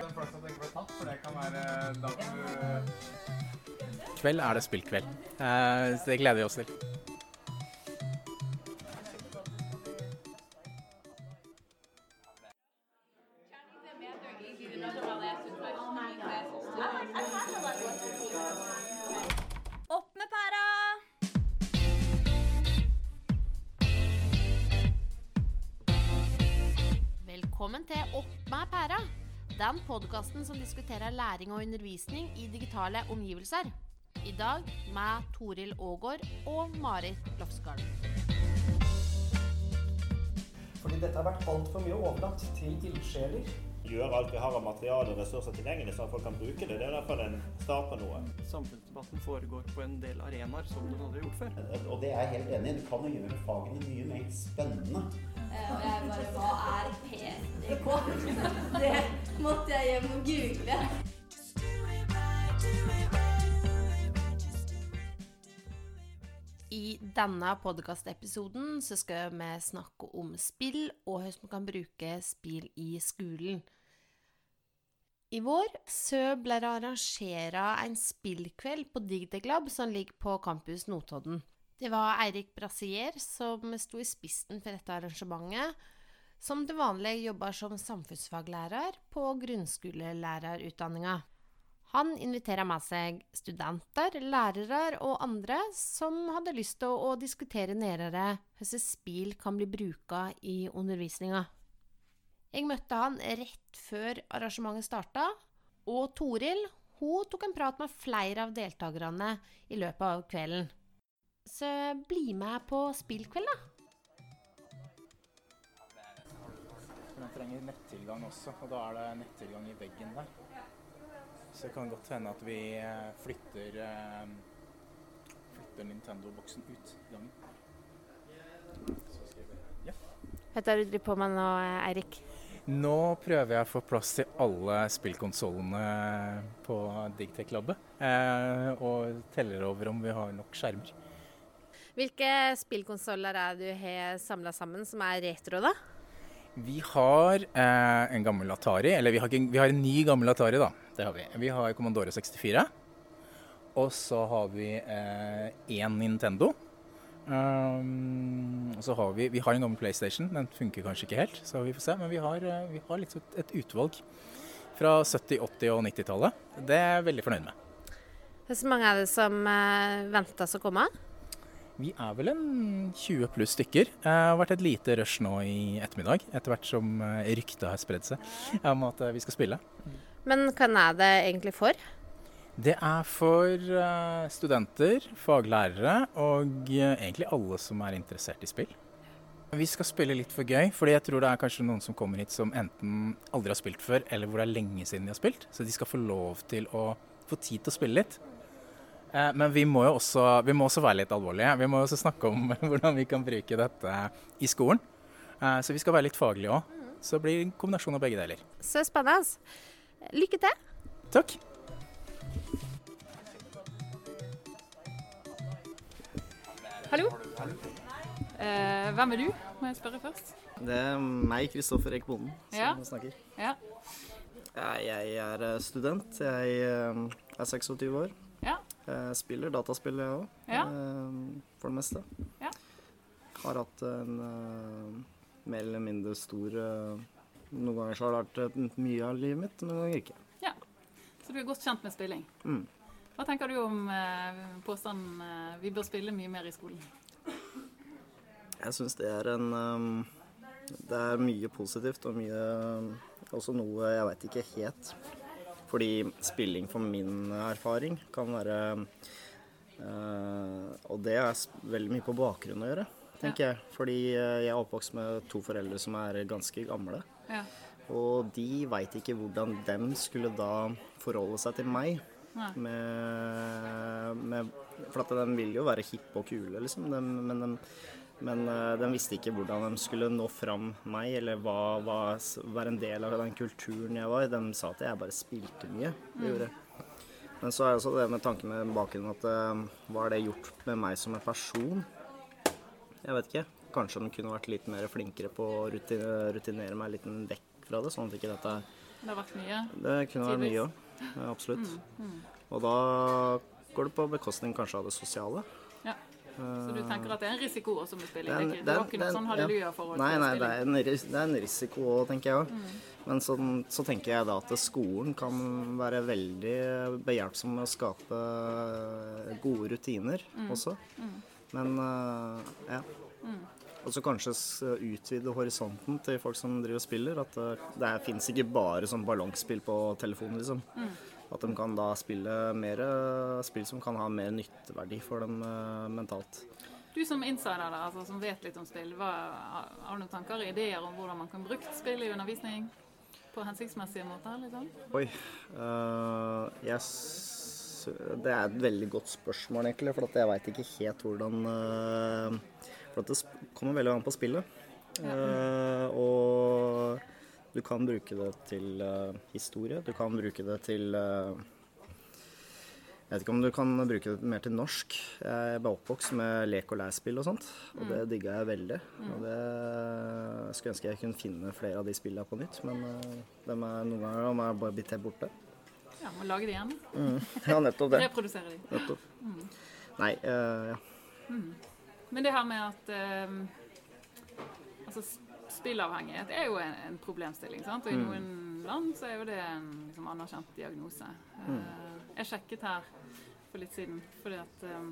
Da du kveld er det spillkveld. Eh, det gleder vi oss til. Podkasten som diskuterer læring og undervisning i digitale omgivelser. I dag med Toril Aagaard og Marit Lofsgarden. Dette har vært altfor mye overlatt til ildsjeler. gjøre alt vi har av materiale og ressurser tilgjengelig, sånn at folk kan bruke det. Det er i hvert fall en start på noe. Samfunnsdebatten foregår på en del arenaer som den aldri har gjort før. Og det er jeg helt enig i. Du kan jo gjøre fagene mye mer spennende. Eh, Og jeg bare Hva er PDK? Det måtte jeg hjem og google. I denne podkastepisoden skal vi snakke om spill, og hvordan vi kan bruke spill i skolen. I vår så ble det arrangert en spillkveld på Digiteglab som ligger på campus Notodden. Det var Eirik Brasier som sto i spissen for dette arrangementet, som til vanlig jobber som samfunnsfaglærer på grunnskolelærerutdanninga. Han inviterer med seg studenter, lærere og andre som hadde lyst til å, diskutere nærmere hvordan spill kan bli bruka i undervisninga. Jeg møtte han rett før arrangementet starta, og Toril hun tok en prat med flere av deltakerne i løpet av kvelden. Så bli med på spillkveld, da. Man trenger nettilgang også, og da er det nettilgang i veggen der. Så det kan godt hende at vi eh, flytter, eh, flytter Nintendo-boksen ut i gangen. Ja. Hva er det du driver på med nå, Eirik? Nå prøver jeg å få plass til alle spillkonsollene på Digtech-labbet. Eh, og teller over om vi har nok skjermer. Hvilke spillkonsoller er det du har samla sammen som er retro, da? Vi har eh, en gammel Atari, eller vi har, vi har en ny gammel Atari, da. Det har vi. Vi har Commodore 64. Og så har vi én Nintendo. Um, og så har vi, vi har en gammel PlayStation, den funker kanskje ikke helt, så vi får se. Men vi har, eh, vi har liksom et, et utvalg fra 70-, 80- og 90-tallet. Det er jeg veldig fornøyd med. Hvor mange er det som uh, ventes å komme? Vi er vel en 20 pluss stykker. Det har vært et lite rush nå i ettermiddag, etter hvert som eh, ryktet har spredd seg om at eh, vi skal spille. Men hva er det egentlig for? Det er for eh, studenter, faglærere og eh, egentlig alle som er interessert i spill. Vi skal spille litt for gøy, fordi jeg tror det er kanskje noen som kommer hit som enten aldri har spilt før, eller hvor det er lenge siden de har spilt. Så de skal få lov til å få tid til å spille litt. Eh, Men vi må jo også, vi må også være litt alvorlige. Vi må også snakke om hvordan vi kan bruke dette i skolen. Så vi skal være litt faglige òg. Så det blir en kombinasjon av begge deler. Så spennende. Lykke til. Takk. Hallo. Eh, hvem er du, må jeg spørre først. Det er meg, Kristoffer Eik Bonden, som Ja. snakker. Ja. Ja, jeg er eh, student. Jeg eh, er 26 år. Ja. Jeg spiller dataspill, jeg òg. Ja. For det meste. Ja. Har hatt en eh, mer eller mindre stor eh, Noen ganger så har det vært eh, mye av livet mitt, noen ganger ikke. ja. Så du er godt kjent med spilling. Mm. Hva tenker du om eh, påstanden eh, vi bør spille mye mer i skolen? Jeg syns det er en um, Det er mye positivt og mye Også noe jeg veit ikke helt. Fordi spilling, for min erfaring, kan være uh, Og det er veldig mye på bakgrunn å gjøre, tenker jeg. Fordi uh, jeg er oppvokst med to foreldre som er ganske gamle. Ja. Og de veit ikke hvordan dem skulle da forholde seg til meg. Med, med, for at de vil jo være hippe og kule, liksom. De, men de, men eh, de visste ikke hvordan de skulle nå fram meg, eller hva, hva, være en del av den kulturen jeg var. De sa at jeg bare spilte mye. Mm. Men så er det også det med tanken med bakgrunnen at eh, hva har det gjort med meg som en person? Jeg vet ikke. Kanskje de kunne vært litt mer flinkere på å rutine- rutinere meg litt vekk fra det, sånn at ikke dette Det har vært mye. Det kunne vært mye òg. Absolutt. Mm, mm. Og da går det på bekostning kanskje av det sosiale. Ja. Så du tenker at det er en risiko også med spilling? Det er Det ikke- noe sånn halleluja-forhold Nei, nei, det er en, det er en risiko òg, tenker jeg òg. Mm. Men så, så tenker jeg da at skolen kan være veldig behjelpsom med å skape gode rutiner Mm. også. Mm. Men øh, ja. Og så kanskje utvide horisonten til folk som driver og spiller. At det, det fins ikke bare sånn ballongspill på telefonen, liksom. Mm. At de kan da spille mer spill som kan ha mer nytteverdi for dem uh, mentalt. Du som insider, da, altså, som vet litt om spill, hva, har du noen tanker og ideer om hvordan man kan bruke spill i undervisning på hensiktsmessige måter? Liksom? Oi. Uh, yes. det er et veldig godt spørsmål, egentlig. For jeg veit ikke helt hvordan øh, For at det kommer veldig an på spillet. Uh, og du kan bruke det til uh, historie. Du kan bruke det til uh, Jeg vet ikke om du kan bruke det mer til norsk. Jeg ble oppvokst med lek- og lærspill og sånt, og det digga jeg veldig. Og det jeg skulle ønske jeg kunne finne flere av de spillene på nytt, men er, noen ganger de er bare blitt helt borte. Ja, Må lage det igjen. Mm. Ja, nettopp det. Reprodusere de. Nettopp. Mm. Nei, ja. Men det her med at eh, altså Spillavhengighet er jo en, en problemstilling. sant? Og i Mm. noen land så er jo det en liksom, anerkjent diagnose. Mm. Eh, jeg sjekket her for litt siden fordi at eh,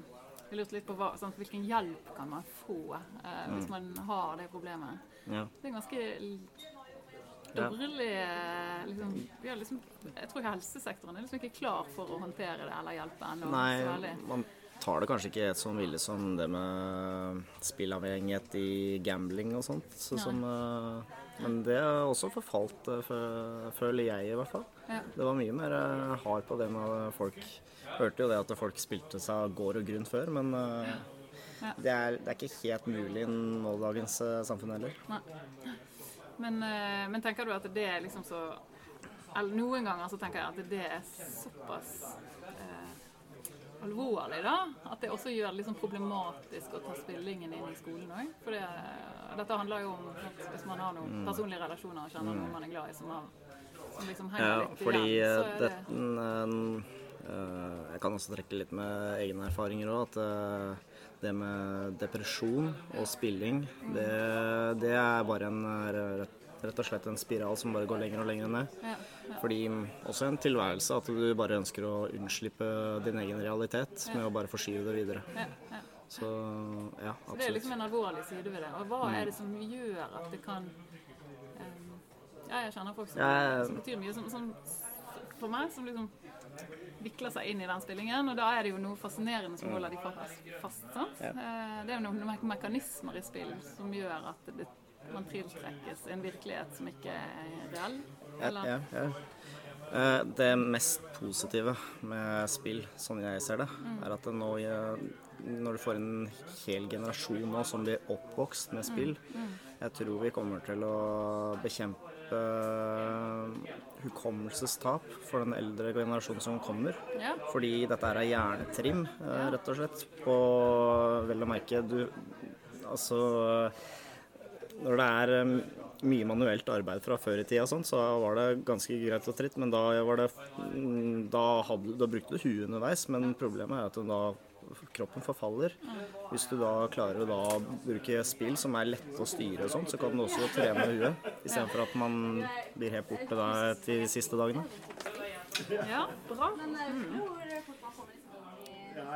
jeg lurte litt på hva, sånn, hvilken hjelp kan man få eh, hvis Mm. man har det problemet. Ja. Det er ganske dårlig eh, liksom, liksom, Jeg tror helsesektoren er liksom ikke klar for å håndtere det eller hjelpe ennå. Nei, tar det kanskje ikke helt sånn ville som det med spillavhengighet i gambling og sånt. Så som, øh, men det er også forfalt, øh, føler jeg i hvert fall. Ja. Det var mye mer øh, hard på det med folk Hørte jo det at folk spilte seg gård og grunn før, men ja. Ja. det, er, det er ikke helt mulig i nådagens samfunn heller. Nei. Men, eh, men tenker du at det er liksom så Eller noen ganger så tenker jeg at det er såpass eh, alvorlig, da. At det også gjør det liksom problematisk å ta spillingen inn i skolen òg. For det, dette handler jo om at hvis man har noen Mm. personlige relasjoner og kjenner Mm. noen man er glad i, som, har, som liksom henger Ja, litt fordi igjen, så eh, er det, det eh, Jeg kan også trekke litt med egne erfaringer òg. At eh, det med depresjon og spilling, det, det er bare en rett, rett og slett en spiral som bare går lenger og lenger ned. Ja. Fordi mm, også en tilværelse at du bare ønsker å unnslippe din egen realitet med å bare forskyve det videre. Ja, ja. Så ja, Så det er liksom en alvorlig side ved det. Og hva Mm. er det som gjør at det kan um, Ja, jeg kjenner folk som, Ja, som betyr mye, som, som for meg, som liksom vikler seg inn i den spillingen. Og da er det jo noe fascinerende som Mm. holder de fast. fast sant? Ja. Eh, Det er jo noen me- mekanismer i spill som gjør at det, man tiltrekkes en virkelighet som ikke er reell. Ja, ja, ja. Eh, Det mest positive med spill, sånn jeg ser det, Mm. er at nå, når du får en hel generasjon nå som blir oppvokst med spill, Mm, mm. jeg tror vi kommer til å bekjempe eh, hukommelsestap for den eldre generasjonen som kommer. Ja. Fordi dette er hjernetrim, eh, rett og slett. På vel å merke du Altså når det er mye manuelt arbeid fra før i tida, sånn, så var det ganske greit og tritt. Men da, det, da, hadde, da brukte du huet underveis. Men problemet er at da kroppen forfaller. Hvis du da klarer å da bruke spill som er lette å styre og sånn, så kan du også trene huet. Istedenfor at man blir helt borte etter de siste dagene. Ja, bra. Mm.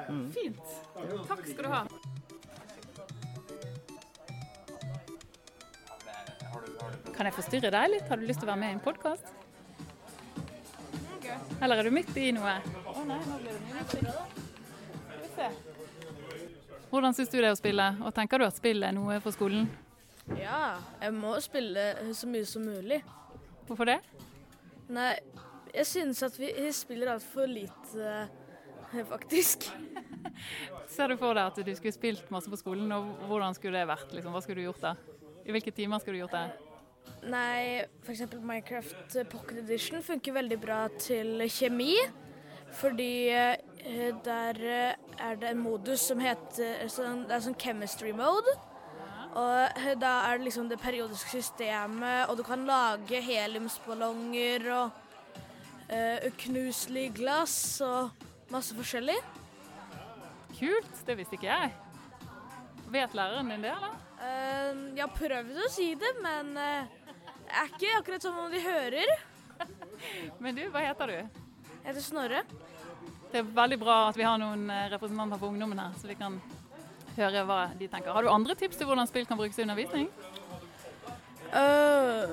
Mm. Fint. Takk skal du ha. Kan jeg forstyrre deg litt? Har du lyst til å være med i en podkast? Eller er du midt i noe? Å nei, nå ble det mye musikk. Hvordan syns du det er å spille, og tenker du at spill er noe for skolen? Ja, jeg må spille så mye som mulig. Hvorfor det? Nei, jeg synes at vi spiller altfor lite, eh, faktisk. Ser du for deg at du skulle spilt masse på skolen, og hvordan skulle det vært? Liksom? Hva skulle du gjort da? I hvilke timer skulle du gjort det? Nei, f.eks. Minecraft Pocket Edition funker veldig bra til kjemi. Fordi eh, der eh, er det en modus som heter sånn, Det er sånn chemistry mode. Og eh, da er det liksom det periodiske systemet, og du kan lage heliumsballonger og uh, knuselige glass og masse forskjellig. Kult, det visste ikke jeg. Vet læreren din det, eller? Eh, jeg har prøvd å si det, men det er ikke akkurat som om de hører. Men du, hva heter du? Jeg heter Snorre. Det er veldig bra at vi har noen eh, representanter for ungdommen her, så vi kan høre hva de tenker. Har du andre tips til hvordan spill kan brukes i undervisning? Uh,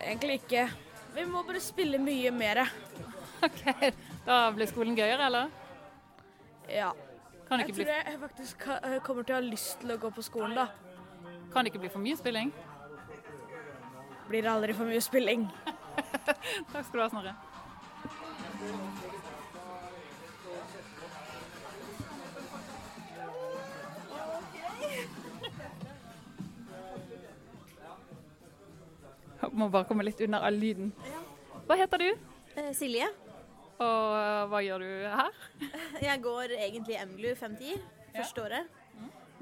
egentlig ikke. Vi må bare spille mye mer. OK, da blir skolen gøyere, eller? Ja. Kan det Jeg bli, tror jeg faktisk eh, kommer til å ha lyst til å gå på skolen, da. kan det ikke bli for mye spilling? Blir aldri for mye spilling. Takk skal du ha, Snorre. Jeg må bare komme litt unna all lyden. Hva heter du? Eh, Silje. Og eh, hva gjør du her? Jeg går egentlig MGLU 510, første året.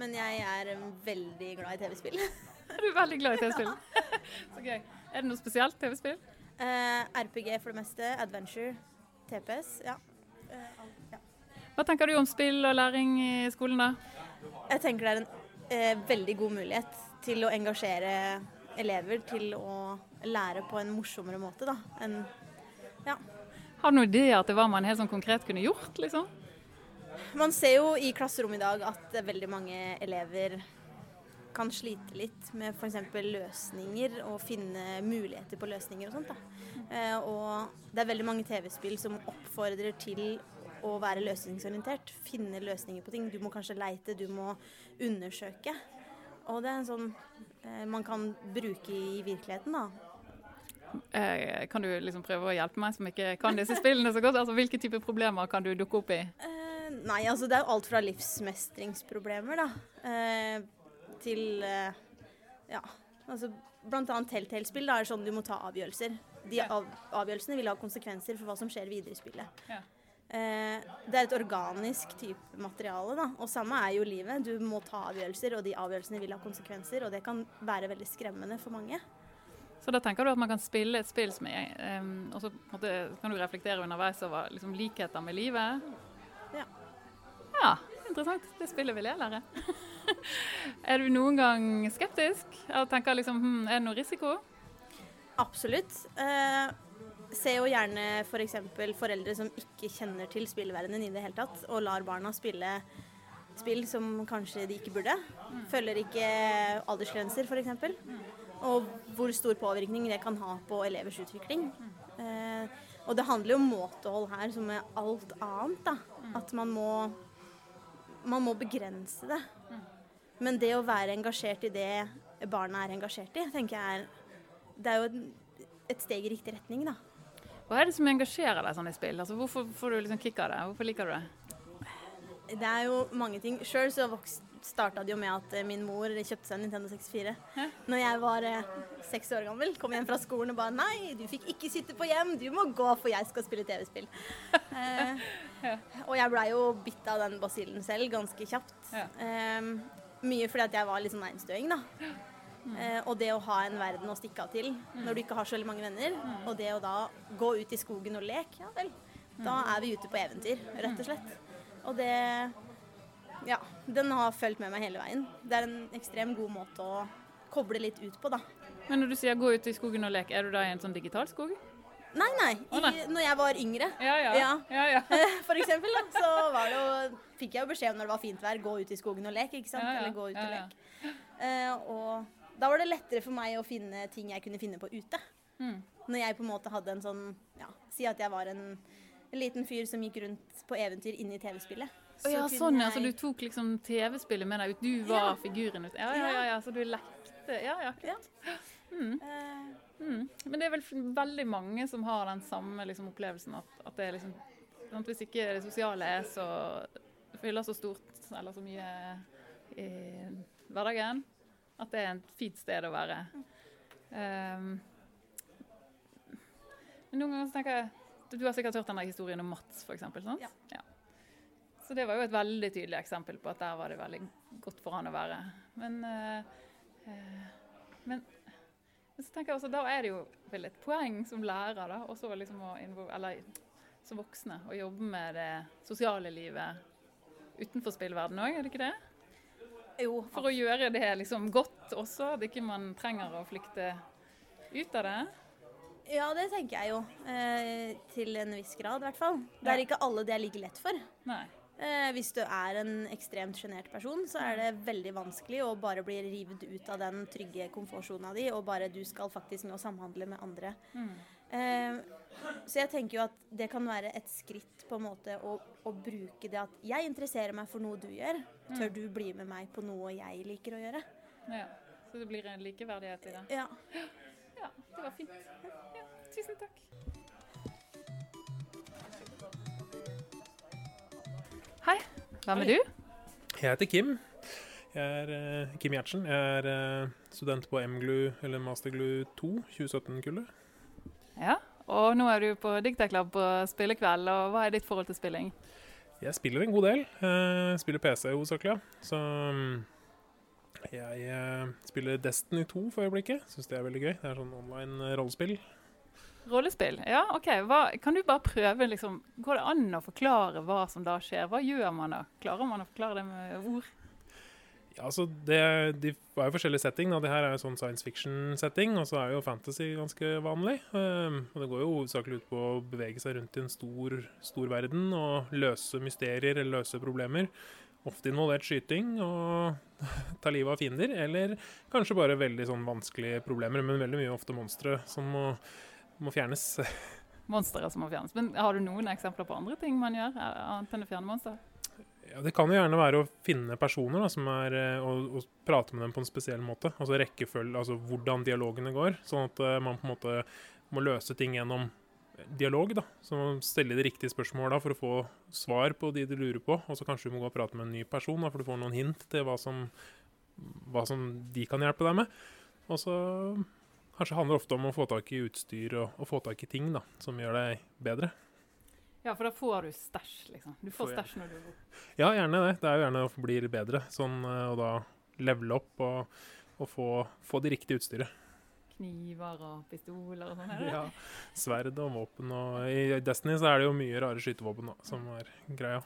Men jeg er eh, veldig glad i TV-spill. Er du veldig glad i TV-spill? Så gøy. Er det noe spesielt TV-spill? Uh, RPG for det meste, adventure, TPS. Ja. Uh, alt, ja. Hva tenker du om spill og læring i skolen, da? Jeg tenker det er en uh, veldig god mulighet til å engasjere elever til å lære på en morsommere måte, da. enn Har du noen ideer til hva man helt sånn konkret kunne gjort, liksom? Man ser jo i klasserommet i dag at veldig mange elever kan slite litt med f.eks. løsninger og finne muligheter på løsninger og sånt. Da. Eh, og det er veldig mange TV-spill som oppfordrer til å være løsningsorientert. Finne løsninger på ting. Du må kanskje leite, du må undersøke. Og det er en sånn eh, man kan bruke i virkeligheten, da. Eh, kan du liksom prøve å hjelpe meg som ikke kan disse spillene så godt? Altså, Hvilke typer problemer kan du dukke opp i? Eh, nei, altså det er jo alt fra livsmestringsproblemer, da, eh, til eh, ja, altså blant annet Telltale-spill da, er sånn du må ta avgjørelser. De av, avgjørelsene vil ha konsekvenser for hva som skjer videre i spillet. Ja. Eh, det er et organisk type materiale, da, og samme er jo livet. Du må ta avgjørelser, og de avgjørelsene vil ha konsekvenser, og det kan være veldig skremmende for mange. Så da tenker du at man kan spille et spill som er um, Og så måte, kan du reflektere underveis over liksom, likheter med livet? Ja. Ja, interessant. Det spillet vil jeg lære. er du noen gang skeptisk? Og tenker liksom hm, Er det noe risiko? Absolutt. Eh, ser jo gjerne f.eks. For foreldre som ikke kjenner til spillverdenen i det hele tatt, og lar barna spille spill som kanskje de ikke burde. Følger ikke aldersgrenser, f.eks. Og hvor stor påvirkning det kan ha på elevers utvikling. Eh, og det handler jo om måtehold her, som med alt annet. da. At man må, man må begrense det. Men det å være engasjert i det barna er engasjert i, tenker jeg er Det er jo et, et steg i riktig retning, da. Hva er det som engasjerer deg sånn i spill? Altså, hvorfor får du liksom kick av det? Hvorfor liker du det? Det er jo mange ting. Sjøl så vokst, starta det jo med at eh, min mor kjøpte seg en Nintendo 64 Når jeg var eh, seks år gammel. Kom hjem fra skolen og bare Nei, du fikk ikke sitte på hjem, du må gå, for jeg skal spille TV-spill. eh, og jeg blei jo bitt av den basillen selv ganske kjapt. Eh, mye fordi at jeg var litt sånn einstøing, da. Eh, og det å ha en verden å stikke av til når du ikke har så veldig mange venner, og det å da gå ut i skogen og leke, ja vel, da er vi ute på eventyr, rett og slett. Og det Ja, den har fulgt med meg hele veien. Det er en ekstremt god måte å koble litt ut på, da. Men når du sier gå ut i skogen og leke, er du da i en sånn digital skog? Nei, nei. I, når jeg var yngre, Ja, ja. ja, ja. for eksempel, da, så var det jo, fikk jeg jo beskjed om når det var fint vær, gå ut i skogen og leke, ikke sant? Eller gå ut og leke. Eh, og da var det lettere for meg å finne ting jeg kunne finne på ute. Mm. Når jeg på en måte hadde en sånn, ja, si at jeg var en, en liten fyr som gikk rundt på eventyr inne i TV-spillet. Å ja, sånn, ja. Så du tok liksom TV-spillet med deg ut? Du var Ja. figuren ut? Ja, ja, ja, ja. Så du lekte? Ja, ja. kult. Mm. Mm. Men det er vel veldig mange som har den samme liksom, opplevelsen at, at det er liksom sant, Hvis ikke det sosiale er så fyller så stort eller så mye i hverdagen, at det er et fint sted å være. Um, men noen ganger så tenker jeg Du har sikkert hørt den der historien om Mats, f.eks. Ja. Ja. Så det var jo et veldig tydelig eksempel på at der var det veldig godt for han å være. Men, eh, eh, men, så tenker jeg også, da er det jo vel et poeng som lærer, da, også liksom å eller som voksne, å jobbe med det sosiale livet utenfor spillverdenen òg, er det ikke det? Jo. For å gjøre det liksom godt også, at ikke man trenger å flykte ut av det. Ja, det tenker jeg jo. Eh, til en viss grad, i hvert fall. Det er ikke alle det er like lett for. Nei. Eh, hvis du er en ekstremt sjenert person, så er det veldig vanskelig å bare bli revet ut av den trygge komfortsona di, og bare du skal faktisk nå samhandle med andre. Mm. Eh, så jeg tenker jo at det kan være et skritt på en måte å, å bruke det at jeg interesserer meg for noe du gjør. Tør Mm. du bli med meg på noe jeg liker å gjøre? Ja. Så det blir en likeverdighet i det. Ja. Ja, det var fint. Ja, tusen takk. Hei, hvem er du? Jeg heter Kim. Jeg er eh, Kim Gjertsen. Jeg er eh, student på MGLU, eller Masterglu 2, 2017-kullet. Ja, og nå er du på Dictaclub på spillekveld, og hva er ditt forhold til spilling? Jeg spiller en god del. Jeg spiller PC hovedsakelig. ja. Så mm, jeg eh, spiller Destiny 2 for øyeblikket. Syns det er veldig gøy. Det er sånn online eh, rollespill. Rollespill, ja, ok. Hva, kan du bare prøve, liksom, går det an å forklare hva som da skjer? Hva gjør man da? Klarer man å forklare det med ord? Ja, altså det, De er jo forskjellige setting. Da. Det her er jo sånn science fiction-setting, og så er jo fantasy ganske vanlig. Um, og Det går jo hovedsakelig ut på å bevege seg rundt i en stor, stor verden og løse mysterier eller løse problemer. Ofte involvert skyting og ta livet av fiender, eller kanskje bare veldig sånn vanskelige problemer, men veldig mye ofte monstre som må, må fjernes. Monstre som må fjernes. Men har du noen eksempler på andre ting man gjør, eh, annet enn å fjerne monstre? Ja, Det kan jo gjerne være å finne personer da, som er, eh, og, og prate med dem på en spesiell måte. Altså rekkefølge, altså hvordan dialogene går. Sånn at eh, man på en måte må løse ting gjennom dialog. da. Så man stiller de riktige spørsmåla for å få svar på de du lurer på. Og så kanskje du må gå og prate med en ny person, da, for du får noen hint til hva som, hva som de kan hjelpe deg med. Og så kanskje handler ofte om å få tak i utstyr og, og få tak i ting da, som gjør deg bedre. Ja, for da får du stæsj, liksom. Du får stæsj når du er god. Ja, gjerne det. Det er jo gjerne å bli bedre. Sånn, eh, og da levele opp og, og få, få det riktige utstyret. Kniver og pistoler og sånn. Ja. Sverd og våpen. Og I Destiny så er det jo mye rare skytevåpen da, som er greia.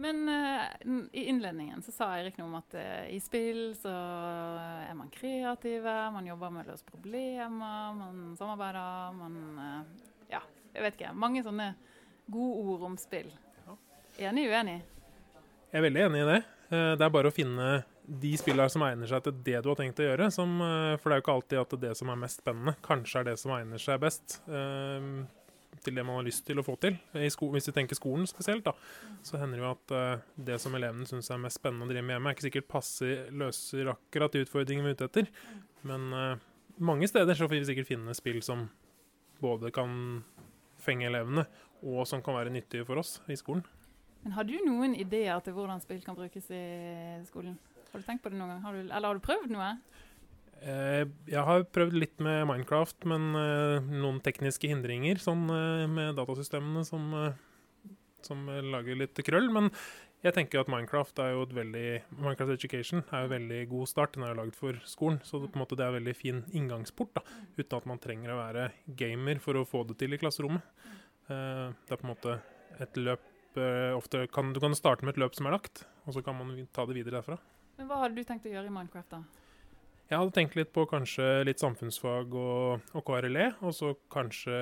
Men uh, i innledningen så sa Eirik noe om at uh, i spill så er man kreative, man jobber med å løse problemer, man samarbeider, man uh, Ja, jeg vet ikke. Mange sånne gode ord om spill. Enig uenig? Jeg er veldig enig i det. Det er bare å finne de spillene som egner seg til det du har tenkt å gjøre. Som, for det er jo ikke alltid at det som er mest spennende, kanskje er det som egner seg best. Til det man har lyst til å få til. Hvis du tenker skolen spesielt, da, så hender det jo at uh, det som elevene syns er mest spennende å drive med hjemme, er ikke sikkert passer, løser akkurat de utfordringene vi er ute etter. Men uh, mange steder så får vi sikkert finne spill som både kan fenge elevene, og som kan være nyttige for oss i skolen. Men har du noen ideer til hvordan spill kan brukes i skolen? Har du tenkt på det noen gang? Har du, eller har du prøvd noe? Eh, jeg har prøvd litt med Minecraft, men eh, noen tekniske hindringer sånn, eh, med datasystemene som, som lager litt krøll. Men jeg tenker at Minecraft er jo et veldig Minecraft Education er jo veldig god start. Den er jo lagd for skolen, så det, på en måte, det er en veldig fin inngangsport. da, Uten at man trenger å være gamer for å få det til i klasserommet. Det er på en måte et løp ofte kan, Du kan starte med et løp som er lagt, og så kan man ta det videre derfra. Men hva hadde du tenkt å gjøre i Minecraft, da? Jeg hadde tenkt litt på kanskje litt samfunnsfag og, og KRLE, og så kanskje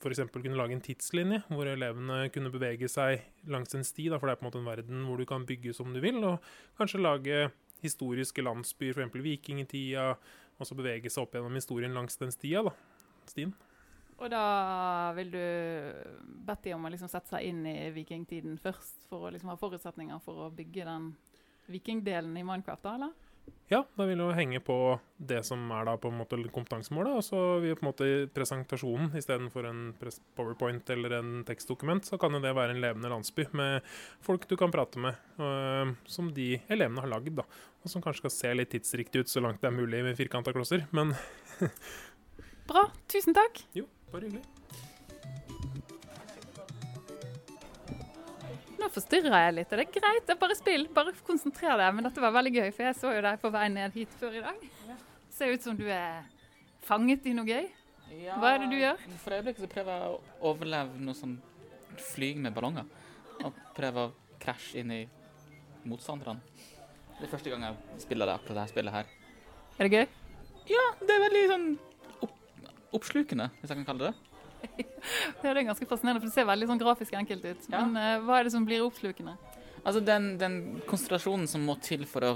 f.eks. kunne lage en tidslinje hvor elevene kunne bevege seg langs en sti, da, for det er på en måte en verden hvor du kan bygge som du vil, og kanskje lage historiske landsbyer, f.eks. vikingtida, og så bevege seg opp gjennom historien langs den stia, da. Stien. Og da vil du bedt dem om å liksom sette seg inn i vikingtiden først, for å liksom ha forutsetninger for å bygge den vikingdelen i Minecraft, da, eller? Ja, da vil jo henge på det som er da på en måte kompetansemålet, og så vil på en måte presentasjonen istedenfor en powerpoint eller en tekstdokument, så kan jo det være en levende landsby med folk du kan prate med, øh, som de elevene har lagd, da. Og som kanskje skal se litt tidsriktig ut så langt det er mulig med firkanta klosser, men Bra. Tusen takk. Jo, bare hyggelig. Nå forstyrrer jeg litt, og det er greit. Det er bare spill. Bare konsentrer deg. Men dette var veldig gøy, for jeg så jo deg på vei ned hit før i dag. Ser ut som du er fanget i noe gøy. Hva er det du gjør? For øyeblikket så prøver jeg å overleve noe sånn flyg med ballonger. Og prøve å krasje inn i motstanderne. Det er første gang jeg spiller det akkurat dette spillet her. Er det gøy? Ja, det er veldig sånn opp, oppslukende, hvis jeg kan kalle det det. Ja, det er ganske fascinerende, for det ser veldig sånn grafisk enkelt ut. Men uh, hva er det som blir oppslukende? Altså den, den konsentrasjonen som må til for å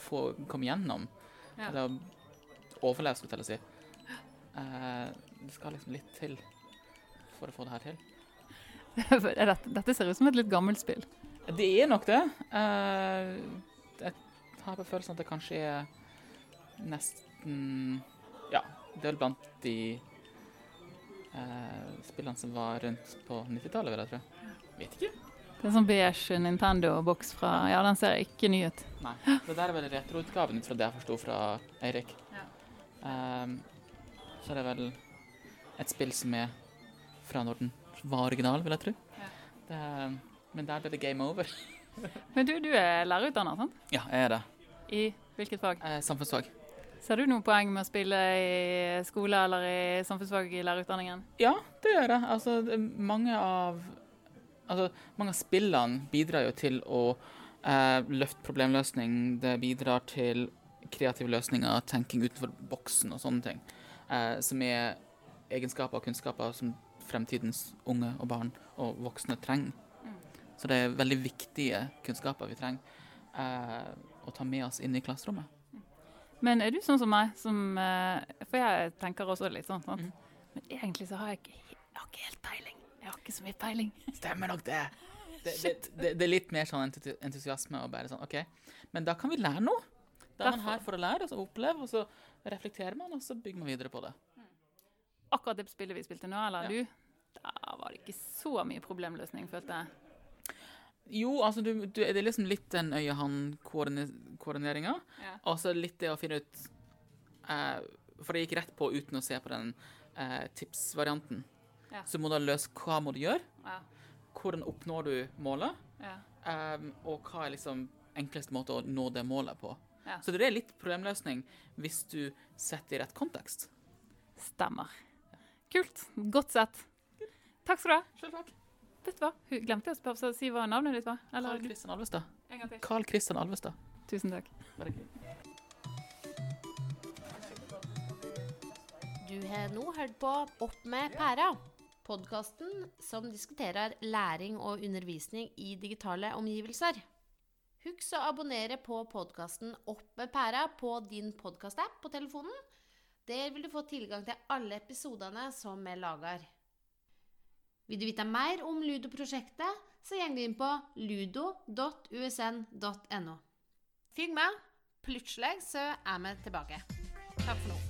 få komme gjennom, Ja. eller overleve, skulle jeg til å si. Uh, det skal liksom litt til for å få det her til. Dette, dette ser ut som et litt gammelt spill. Det er nok det. Uh, jeg har på følelsen at det kanskje er nesten Ja, det er vel blant de eh, spillene som var rundt på 90-tallet, vil jeg tro. Vet ikke. Det er en sånn beige Nintendo-boks fra Ja, den ser ikke ny ut. Nei. Det der er vel retroutgaven ut fra det jeg forsto fra Eirik. Ja. Ehm, så er det vel et spill som er fra når den var original, vil jeg tro. Det, men der ble det game over. Men du, du er lærerutdanner, sant? Ja, jeg er det. I hvilket fag? Eh, samfunnsfag. Ser du noe poeng med å spille i skole eller i samfunnsfag i lærerutdanningen? Ja, det gjør jeg. Altså, mange av Altså, mange av spillene bidrar jo til å eh, løfte problemløsning. Det bidrar til kreative løsninger, tenking utenfor boksen og sånne ting. Eh, som er egenskaper og kunnskaper som fremtidens unge og barn og voksne trenger. Så det er veldig viktige kunnskaper vi trenger eh, å ta med oss inn i klasserommet. Men er du sånn som meg, som eh, For jeg tenker også litt sånn, sant? Men egentlig så har jeg ikke, jeg har ikke helt peiling. Jeg har ikke så mye peiling. Stemmer nok det. Det, det, det, det er litt mer sånn entusiasme og bare sånn OK, men da kan vi lære noe. Da er man her for å lære og så oppleve, og så reflekterer man, og så bygger man videre på det. Akkurat det spillet vi spilte nå, eller du, da var det ikke så mye problemløsning, følte jeg. Jo, altså du, du, det er liksom litt den øye-hand-koordineringa, Ja. og så litt det å finne ut eh, For jeg gikk rett på uten å se på den eh, tipsvarianten. Ja. Så må du løse hva må du gjøre, Ja. hvordan oppnår du målet, Ja. em, og hva er liksom enkleste måte å nå det målet på. Så det er litt problemløsning hvis du setter i rett kontekst. Stemmer. Kult. Godt sett. Takk skal du ha. Selv takk. Vet du hva? Hun glemte jeg å spørre, så si hva navnet ditt var. Eller- Carl Christian Alvestad. En gang til. Carl Christian Alvestad. Tusen takk. Bare. Du har nå hørt på Opp med pæra, podkasten som diskuterer læring og undervisning i digitale omgivelser. Husk å abonnere på podkasten Opp med pæra på din podkastapp på telefonen. Der vil du få tilgang til alle episodene som vi lager. Vil du vite mer om Ludo-prosjektet, så går du inn på ludo.usn.no. Følg med. Plutselig så er vi tilbake. Takk for nå.